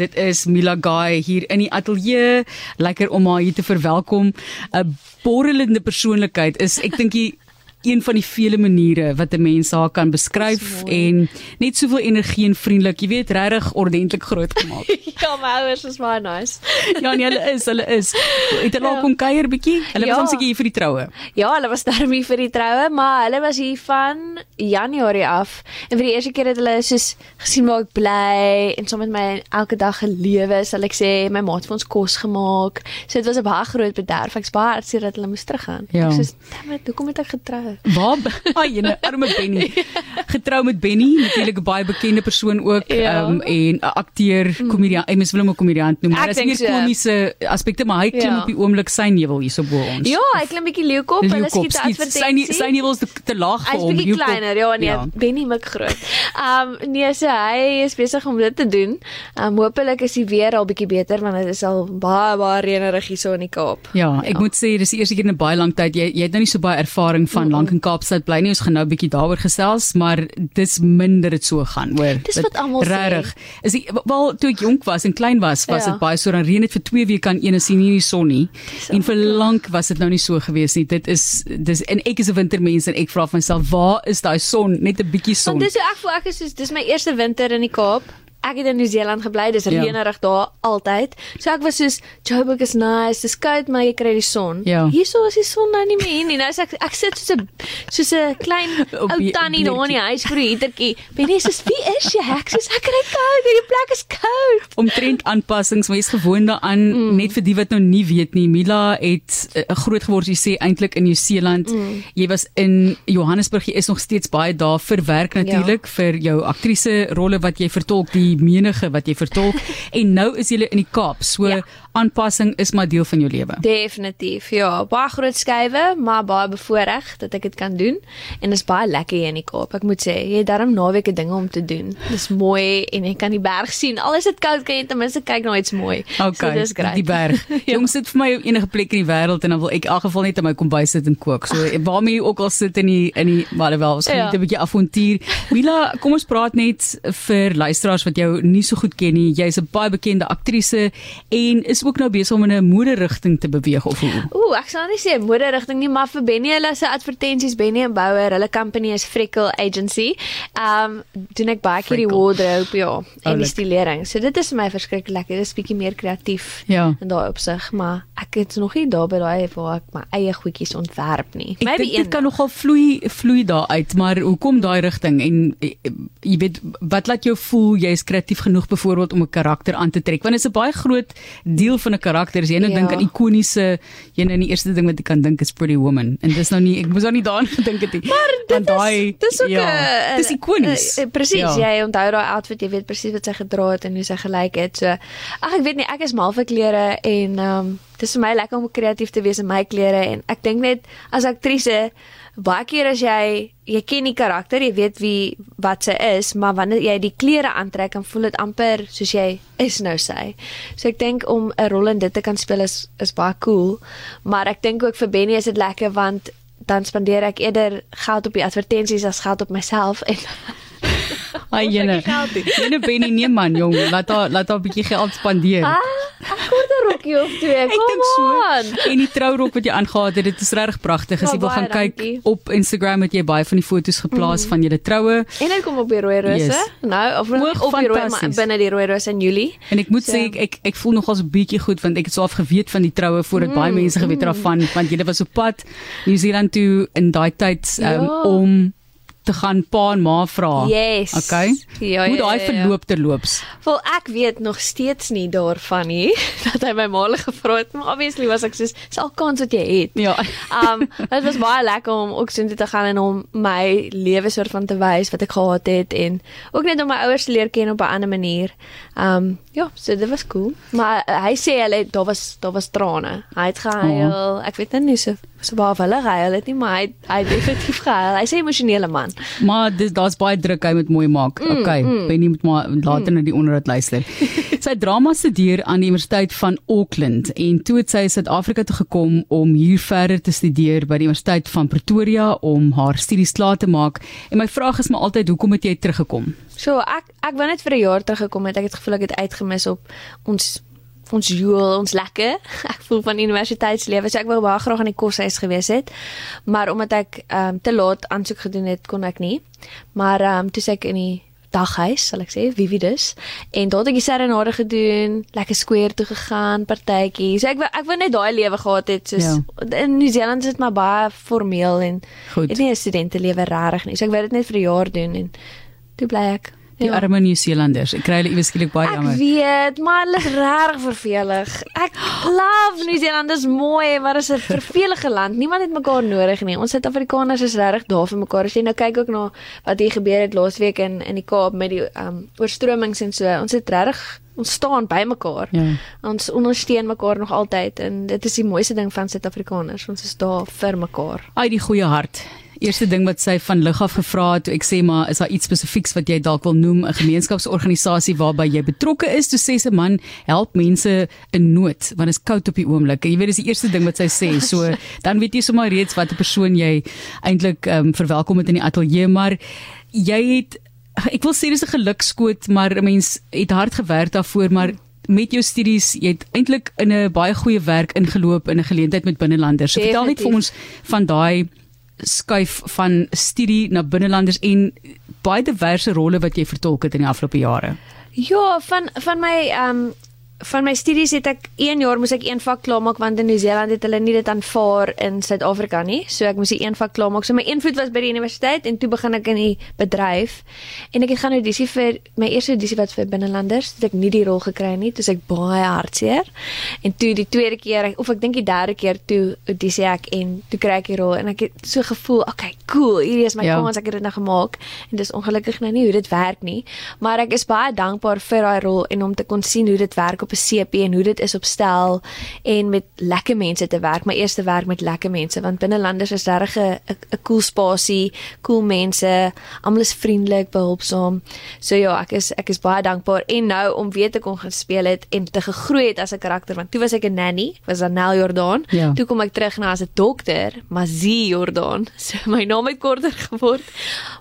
dit is Mila Guy hier in die ateljee. Lekker om haar hier te verwelkom. 'n Borrelende persoonlikheid is ek dink die een van die vele maniere wat 'n mens haar kan beskryf en net soveel energie en vriendelik, jy weet, regtig ordentlik groot gemaak. ja, my ouers is baie nice. ja, nee, hulle is, hulle is. Het hulle ja. kom kuier bietjie? Hulle ja. was ons hier vir die troue. Ja, hulle was daar mee vir die troue, maar hulle was hier van Januarie af. En vir die eerste keer het hulle soos gesien hoe ek bly en saam so met my elke dag gelewe, sal ek sê, my maat het vir ons kos gemaak. So dit was 'n baie groot bederf. Ek's baie hartseer dat hulle moes teruggaan. Ja. Ek sê, "Damn, hoekom het ek getrou?" Waar ai jene arme Benny. Getrou met Benny, natuurlik 'n baie bekende persoon ook ja. um, en 'n akteur, komediant. Ek mis wil hom 'n komediant noem, maar dit is nie komiese aspekte, maar hy klim ja. op die oomblik sy nevel hierso bo ons. Ja, hy klim bietjie leeukop, hulle skiet advertensie. Sy sy nevel is te, te laag vir hom. Hy's bietjie kleiner, ja, nee, ja. Benny mik groot. Um nee, so hy is besig om dit te doen. Um hopelik is hy weer al bietjie beter want dit is al baie baie reënerig hierso in die Kaap. Ja, ek ja. moet sê dis die eerste keer in 'n baie lang tyd jy jy het nou nie so baie ervaring van mm -hmm. Lank in Kaapstad bly nie. Ons gaan nou 'n bietjie daaroor gesels, maar dis minder dit so gaan, hoor. Dis wat almal sê. Regtig. Is die wel toe ek jonk was en klein was, was dit ja. baie so dan reën dit vir 2 weke aan een en sien nie die son nie. En vir lank was dit nou nie so gewees nie. Dit is dis en ek is 'n wintermens en ek vra myself, waar is daai son? Net 'n bietjie son. Want dis hoe ek voel ek is soos dis my eerste winter in die Kaap ek het in Nieu-Seeland gebly, dis ja. reënerig daar altyd. So ek was soos Joburg is nice, dis koud maar jy kry die son. Ja. Hierso is die son nou nie meer nie. Nou ek ek sit soos 'n soos 'n klein ou tannie daar in die huis vir 'n heatertjie. Benie sê wie is jy? Ek sê ek kry koud, die plek is koud. Omtrent aanpassings, mens gewoond daaraan. Mm. Net vir die wat nou nie weet nie, Mila het uh, groot geword, jy sê eintlik in Nieu-Seeland. Mm. Jy was in Johannesburg, jy is nog steeds baie daar vir werk natuurlik ja. vir jou aktrise rolle wat jy vertolk die die menige wat jy vertolk en nou is jy in die Kaap. So ja. aanpassing is maar deel van jou lewe. Definitief. Ja, baie groot skuwe, maar baie bevoordeel dat ek dit kan doen en dit is baie lekker hier in die Kaap. Ek moet sê, jy het darm naweke dinge om te doen. Dis mooi en jy kan die berg sien. Al is dit koud, kan jy ten minste kyk na iets mooi. Okay, so dis great. Die berg. ja. Jong sit vir my enige plek in die wêreld en dan wil ek in elk geval net in my kombuis sit en kook. So waarmee jy ook al sit in die in die maar wel, ons geniet ja. 'n bietjie avontuur. Mila, kom ons praat net vir luisteraars wat jou nie so goed ken nie. Jy's 'n baie bekende aktrise en is ook nou besig om in 'n moderigting te beweeg of hoe? Ooh, ek sal nie sê moderigting nie, maar vir Benny hulle se advertensies Benny en Bouwer, hulle company is Freckle Agency. Um doen ek baie keer die wardrobe ja en die stilering. So dit is vir my verskriklik lekker. Dit is bietjie meer kreatief ja. in daai opsig, maar ek het nog nie daar by daai waar ek my eie goedjies ontwerp nie. Ek dink dit kan nogal vloei vloei daar uit, maar hoekom daai rigting en eh, jy weet wat laat jou voel jy is kreatief genoeg byvoorbeeld om 'n karakter aan te trek want dit is 'n baie groot deel van 'n karakter. As jy nou ja. dink aan ikoniese jy nou die eerste ding wat jy kan dink is pretty woman. En dis nou nie ek moes nou nie daaraan gedink het nie. Maar dit daai dis ook 'n ja, dis ikonies presies ja. jy onthou daai outfit jy weet presies wat sy gedra het en hoe sy gelyk het. So ag ek weet nie ek is mal vir klere en um, dis vir my lekker om kreatief te wees in my klere en ek dink net as aktrise baie keer as jy jy ken die karakter, jy weet wie wat sy is, maar wanneer jy die klere aantrek, dan voel dit amper soos jy is nou sy. So ek dink om 'n rol in dit te kan speel is is baie cool, maar ek dink ook vir Benny is dit lekker want dan spandeer ek eerder geld op die advertensies as geld op myself en Ai jene. Jene Benny nee man jong, laat haar laat haar 'n bietjie geld spandeer. Ah, rokkie of twee. Kom ek dink so. En die trourok wat jy aangetree het, dit is regtig pragtig. As jy wil gaan kyk dankie. op Instagram het jy baie van die foto's geplaas mm. van julle troue. En dit kom op die rooi rose. Yes. Nou, of Oog, op die rooi maar binne die rooi rose in Julie. En ek moet so. sê ek, ek ek voel nogal so 'n bietjie goed want ek het so afgeweet van die troue voordat mm. baie mense geweet het daarvan want julle was op pad New Zealand toe in daai tyd um, ja. om te gaan pa en ma vra. Yes. Okay. Ja, Hoe daai ja, ja, verloop te loops. Wel ek weet nog steeds nie daarvan nie dat hy my maal gevra het, maar obviously was ek soos sal kans wat jy het. Ja. Um dit was baie lekker om ook so te gaan en om my lewe soort van te wys wat ek gehad het en ook net om my ouers te leer ken op 'n ander manier. Um ja, so dit was cool. Maar uh, hy sê hulle daar was daar was trane. Hy het gehuil. Oh. Ek weet nie so so baie hulle gehuil het nie, maar hy hy definitief gehuil. Hy sê emosionele man. Maar dis daar's baie druk hy moet mooi maak. Mm, okay, mm. Benny moet maar later mm. na die onderhoud luister. Sy drama studeer aan die Universiteit van Auckland en toe het sy Suid-Afrika toe gekom om hier verder te studeer by die Universiteit van Pretoria om haar studies klaar te maak. En my vraag is maar altyd hoekom het jy teruggekom? So ek ek wou net vir 'n jaar teruggekom het. Ek het gevoel ek het uitgemis op ons ons joel, ons lekker. Ek voel van universiteitslewe, so ek wou baie graag aan die koshuis gewees het. Maar omdat ek ehm um, te laat aansoek gedoen het, kon ek nie. Maar ehm um, toe sê ek in die daghuis, sal ek sê, Vivi dus. En daar het ek die serenade gedoen, lekker square toe gegaan, partytjie. So ek wou ek wou net daai lewe gehad het soos ja. in New Zealand is dit maar baie formeel en Goed. het nie 'n studentelewe regtig nie. So ek wou dit net vir 'n jaar doen en toe bly ek Die Ja. arme Nieu-Seelanders. Ek kry hulle iewes skielik baie Ek jammer. weet, maar hulle is regtig vervelig. Ek love New Zealand, dit is mooi, maar dit is 'n vervelige land. Niemand het mekaar nodig nie. Ons Suid-Afrikaners is regtig daar vir mekaar. As jy nou kyk ook na wat hier gebeur het laasweek in in die Kaap met die um oorstromings en so. Ons het regtig ons staan by mekaar. Ja. Ons ondersteun mekaar nog altyd en dit is die mooiste ding van Suid-Afrikaners. Ons is daar vir mekaar. Ai die goeie hart. Eerste ding wat sy van lig af gevra het, toe ek sê maar is daar iets spesifieks wat jy dalk wil noem, 'n gemeenskapsorganisasie waarby jy betrokke is? Toe sê sy man, help mense in nood want dit is koud op die oomblik. Jy weet dis die eerste ding wat sy sê. So dan weet jy sommer reeds watter persoon jy eintlik ehm um, verwelkom het in die ateljee, maar jy het ek wil sê dis 'n gelukskoot, maar 'n mens het hard gewerk daarvoor, maar met jou studies, jy het eintlik in 'n baie goeie werk ingeloop in 'n geleentheid met binnelanders. So vertel net vir ons van daai skuif van studie na binnelanders en baie diverse rolle wat jy vertolk het in die afgelope jare. Ja, van van my ehm um, van my studies het ek 1 jaar moes ek een vak klaarmaak want in Nieu-Seeland het hulle nie dit aanvaar in Suid-Afrika nie. So ek moes die een vak klaarmaak. So my een voet was by die universiteit en toe begin ek in die bedryf. En ek het gaan audisie vir my eerste audisie wat vir binnelanders, het ek nie die rol gekry nie. Toe ek baie hartseer. En toe die tweede keer of ek dink die derde keer toe audisie ek en toe kry ek die rol en ek het so gevoel, okay, cool, hierdie is my Ja. kans, ek het dit nou gemaak. En dis ongelukkig nou nie hoe dit werk nie, maar ek is baie dankbaar vir daai rol en om te kon sien hoe dit werk op 'n CP en hoe dit is op stel en met lekker mense te werk. My eerste werk met lekker mense want binnelanders is regtig 'n 'n cool spasie, cool mense, almal is vriendelik, behulpsaam. So ja, ek is ek is baie dankbaar en nou om weer te kon gaan speel het en te gegroei het as 'n karakter want toe was ek 'n nanny, was Anel Jordaan. Ja. Toe kom ek terug na as 'n dokter, Mazie Jordaan. So my naam het korter geword,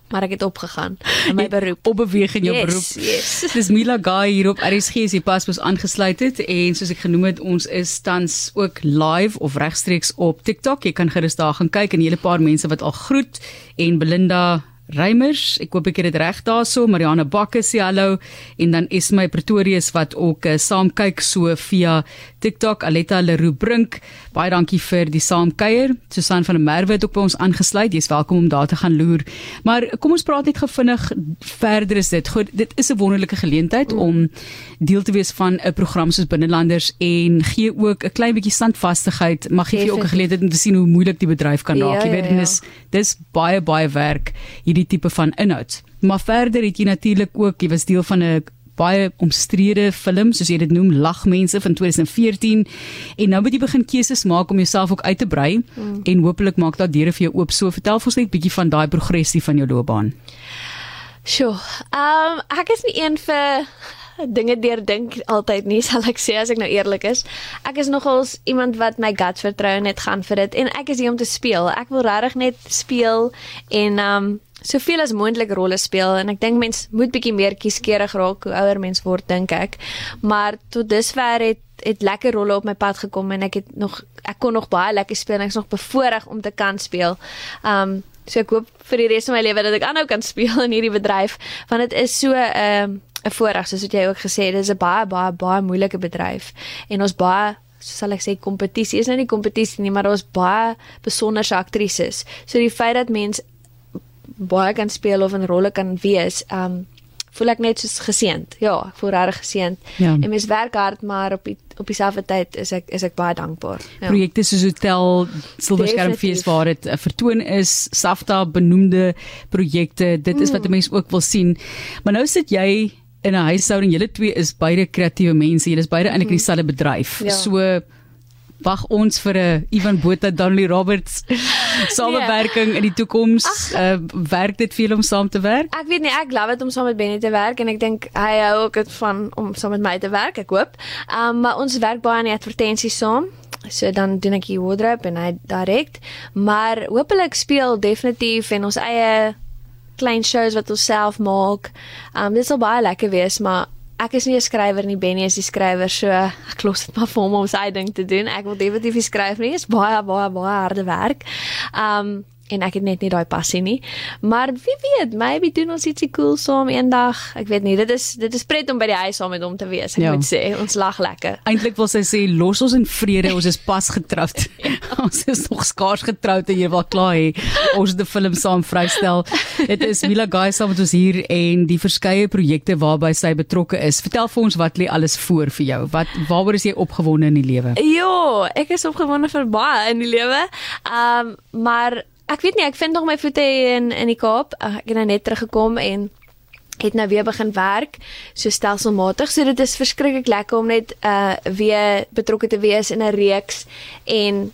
maar ek het opgegaan in my beroep. Opbeweeg in jou Yes, beroep. yes. Dis Mila Guy hier op RSG as jy pas mos aangesluit het en soos ek genoem het, ons is tans ook live of regstreeks op TikTok. Jy kan gerus daar gaan kyk en 'n hele paar mense wat al groet en Belinda Reimers, ek hoop ek het dit reg daarso. Mariana Bakke sê hallo en dan Esme Pretorius wat ook uh, saam kyk so via TikTok. Aletta Leroux Brink, baie dankie vir die saamkuier. Susan van der Merwe het ook by ons aangesluit. Jy's welkom om daar te gaan loer. Maar kom ons praat net gevinnig verder is dit. Goed, dit is 'n wonderlike geleentheid mm. om deel te wees van 'n program soos Binnelanders en gee ook 'n klein bietjie standvastigheid. Mag gee vir jou ook 'n geleentheid om te sien hoe moeilik die bedryf kan raak. Ja, Jy weet ja, dit ja. is dis baie baie werk hierdie tipe van inhoud. Maar verder het jy natuurlik ook, jy was deel van 'n baie omstrede film soos jy dit noem Lagmense van 2014 en nou moet jy begin keuses maak om jouself ook uit te brei mm. en hopelik maak dat deure vir jou oop. So vertel ons net bietjie van daai progressie van jou loopbaan. Sjoe. Ehm um, ek is nie een vir dinge deurdink altyd nie, sal ek sê as ek nou eerlik is. Ek is nogals iemand wat my gut vertrou net gaan vir dit en ek is hier om te speel. Ek wil regtig net speel en ehm um, soveel as moontlik rolle speel en ek dink mens moet bietjie meer kieskeurig raak hoe ouer mens word dink ek. Maar tot dusver het het lekker rolle op my pad gekom en ek het nog ek kon nog baie lekker speel en ek's nog bevoorreg om te kan speel. Um so ek hoop vir die res van my lewe dat ek aanhou kan speel in hierdie bedryf want dit is so 'n um, 'n voorreg soos wat jy ook gesê het, dit is 'n baie baie baie moeilike bedryf en ons baie so sal ek sê kompetisie is nou nie kompetisie nie, maar daar's baie besonderse aktrises. So die feit dat mens baie kan speel of in rolle kan wees, um voel ek net soos geseënd. Ja, ek voel regtig geseënd. Ja. En mens werk hard, maar op die op dieselfde tyd is ek is ek baie dankbaar. Ja. Projekte soos Hotel Silverskermfees Definitief. waar dit vertoon is, SAFTA benoemde projekte, dit is wat 'n mens ook wil sien. Maar nou sit jy in 'n huishouding, julle twee is beide kreatiewe mense, julle is beide eintlik in dieselfde bedryf. Ja. So wag ons vir 'n Ivan Botha Donnelly Roberts Samewerking in die toekoms, uh, werk dit vir hom saam te werk? Ek weet nie, ek love dit om saam met Benny te werk en ek dink hy hou ook dit van om saam met my te werk, ek hoop. Um maar ons werk baie aan die advertensies saam. So dan doen ek die wardrobe en hy direk, maar hopelik speel definitief en ons eie klein shows wat ons self maak. Um dit sal baie lekker wees, maar ek is nie 'n skrywer nie, Benny is die skrywer, so ek los dit maar vir hom om sy ding te doen. Ek wil definitief nie skryf nie, dit is baie baie baie harde werk. Um en ek het net nie daai passie nie. Maar wie weet, maybe doen ons ietsie cool saam eendag. Ek weet nie, dit is dit is pret om by die huis saam met hom te wees. Ek ja. moet sê, ons lag lekker. Eintlik wil sy sê los ons in vrede, ons is pas getroud. ja. ons is nog skaars getroud en jy wil klaar hê ons 'n film saam vrystel. Dit is Mila Guy saam met ons hier en die verskeie projekte waarby sy betrokke is. Vertel vir ons wat lê alles voor vir jou? Wat waaroor is jy opgewonde in die lewe? Ja, ek is opgewonde vir baie in die lewe. Ehm um, maar ek weet nie, ek vind nog my voete in in die Kaap. Ek het nou net teruggekom en het nou weer begin werk so stelselmatig. So dit is verskriklik lekker om net uh weer betrokke te wees in 'n reeks en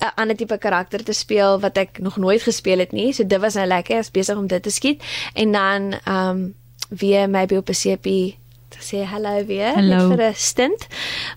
'n ander tipe karakter te speel wat ek nog nooit gespeel het nie. So dit was nou lekker. Ek is besig om dit te skiet en dan um weer maybe op 'n CP te sê hallo weer Hello. vir 'n stint.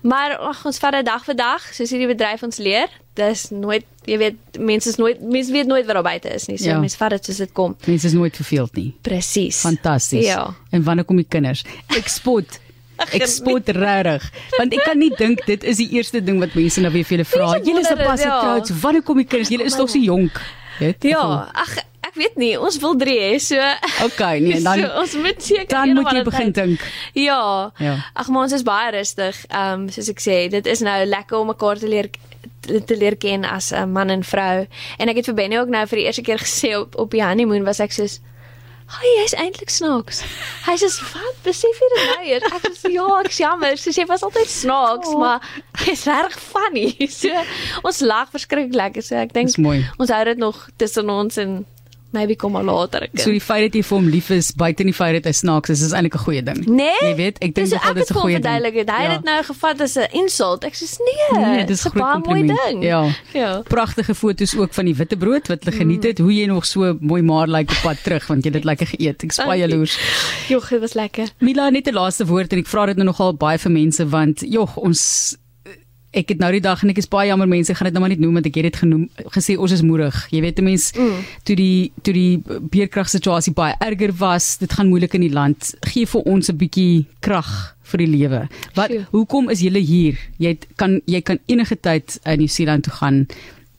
Maar ag ons vat dit dag vir dag, soos hierdie bedryf ons leer. Dis nooit, jy weet, mense is nooit mense weet nooit wat daar buite is nie. So Ja. ja. mense vat dit soos dit kom. Mense is nooit verveeld nie. Presies. Fantasties. Ja. En wanneer kom die kinders? Ek spot Ek spot regtig. Want ek kan nie dink dit is die eerste ding wat mense nou weer vir julle vra. Julle is wonder pas dit, ja. getroud. So wanneer kom die kinders? Julle is tog so jonk. Weet? Ja, ag ek weet nie, ons wil drie hê, so Okay, nee, dan so, ons moet seker dan moet jy begin dink. Ja. Ja. Ag maar ons is baie rustig. Ehm um, soos ek sê, dit is nou lekker om mekaar te leer te leer ken as 'n man en vrou. En ek het vir Benny ook nou vir die eerste keer gesê op op die honeymoon was ek soos Hy is eintlik snaaks. Hy sê wat besef jy dit nou eers? Ek sê ja, ek is jammer. Sy sê was altyd snaaks, Oh. maar hy's reg funny. So ons lag verskriklik lekker. So ek dink ons hou dit nog tussen ons en maybe kom maar later. Ek So die feit dat jy vir hom lief is buite die feit dat hy snaaks is, is eintlik 'n goeie ding. Nee. Jy weet, ek dink nogal ek dit is 'n goeie ding. Hy het dit nou gevat as 'n insult. Ek sê nee, Nee, dis 'n baie mooi ding. Ja. Ja. Pragtige foto's ook van die witbrood wat hulle geniet het. Hoe jy nog so mooi maar lyk op pad terug want jy het dit lekker geëet. Ek Dankie. jaloers. Jogg, dit was lekker. Mila net 'n laaste woord en ek vra dit nou nogal baie vir mense want jog ons ek het nou die dag en ek is baie jammer mense gaan dit nou maar net noem want ek het dit genoem gesê ons is moedig. Jy weet 'n mens mm. toe die toe die beerkragsituasie baie erger was, dit gaan moeilik in die land. Gee vir ons 'n bietjie krag vir die lewe. Wat Sjoe. hoekom is jy hier? Jy kan jy kan enige tyd in Nieu Seeland toe gaan.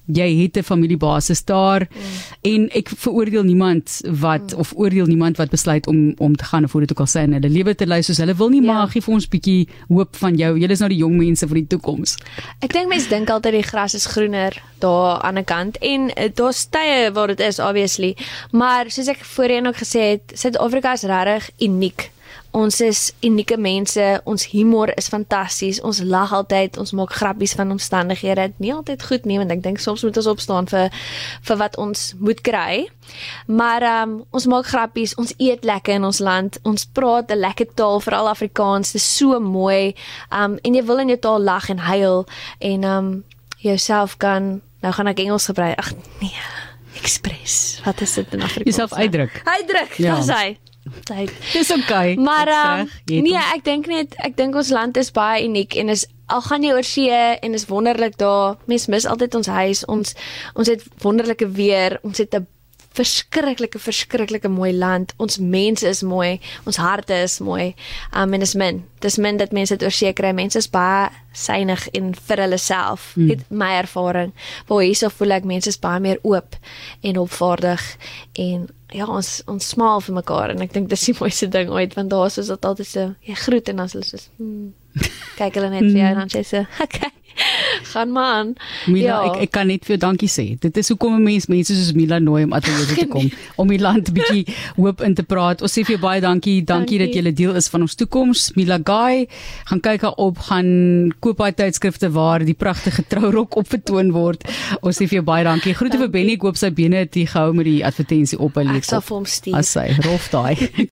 Jy het 'n familiebasis daar mm. en ek veroordeel niemand wat mm. of oordeel niemand wat besluit om om te gaan of hoe dit ook al sê in hulle lewe te lei soos hulle wil nie Ja. maar gee vir ons bietjie hoop van jou. Julle is nou die jong mense vir die toekoms. Ek dink mense dink altyd die gras is groener daar aan die kant en uh, daar's tye waar dit is obviously, maar soos ek voorheen ook gesê het, Suid-Afrika is regtig uniek. Ons is unieke mense, ons humor is fantasties, ons lag altyd, ons maak grappies van omstandighede. Nie altyd goed nie, want ek dink soms moet ons opstaan vir vir wat ons moet kry. Maar ehm um, ons maak grappies, ons eet lekker in ons land, ons praat 'n lekker taal, veral Afrikaans. Dit is so mooi. Ehm um, en jy wil in jou taal lag en huil en ehm um, jouself kan nou gaan ek Engels gebruik. Ag nee. Express. Wat is dit in Afrikaans? Jouself uitdruk. Uitdruk. Ja. Dis hy. Tyd. Dis okay. Maar um, het nee, ons- ek dink net ek dink ons land is baie uniek en is al gaan jy oor see en is wonderlik daar. Mens mis altyd ons huis. Ons ons het wonderlike weer. Ons het 'n verskriklike verskriklike mooi land. Ons mense is mooi. Ons harte is mooi. Um en is min. Dis min dat mense dit oor see kry. Mense is baie synig en vir hulle self. Mm. Het my ervaring. Waar hierso voel ek mense is baie meer oop en opvaardig en ja, ons ons smaal vir mekaar en ek dink dis die mooiste ding ooit want daar is dit altyd so jy groet en dan is hulle so hmm, kyk hulle net vir jou en dan sê sy okay gaan maar aan. Mila, Ja. ek ek kan net vir jou dankie sê. Dit is hoekom 'n mens mense soos Mila nooi om ateljee toe te kom om die land bietjie hoop in te praat. Ons sê vir jou baie dankie. Dankie, dankie. dat jy 'n deel is van ons toekoms. Mila Guy, gaan kyk haar op, gaan koop haar tydskrifte waar die pragtige trourok op vertoon word. Ons sê vir jou baie dankie. Groete vir. Benny, ek hoop sy bene het hier gehou met die advertensie op by Ek leef. sal vir hom stuur. As sy rof daai.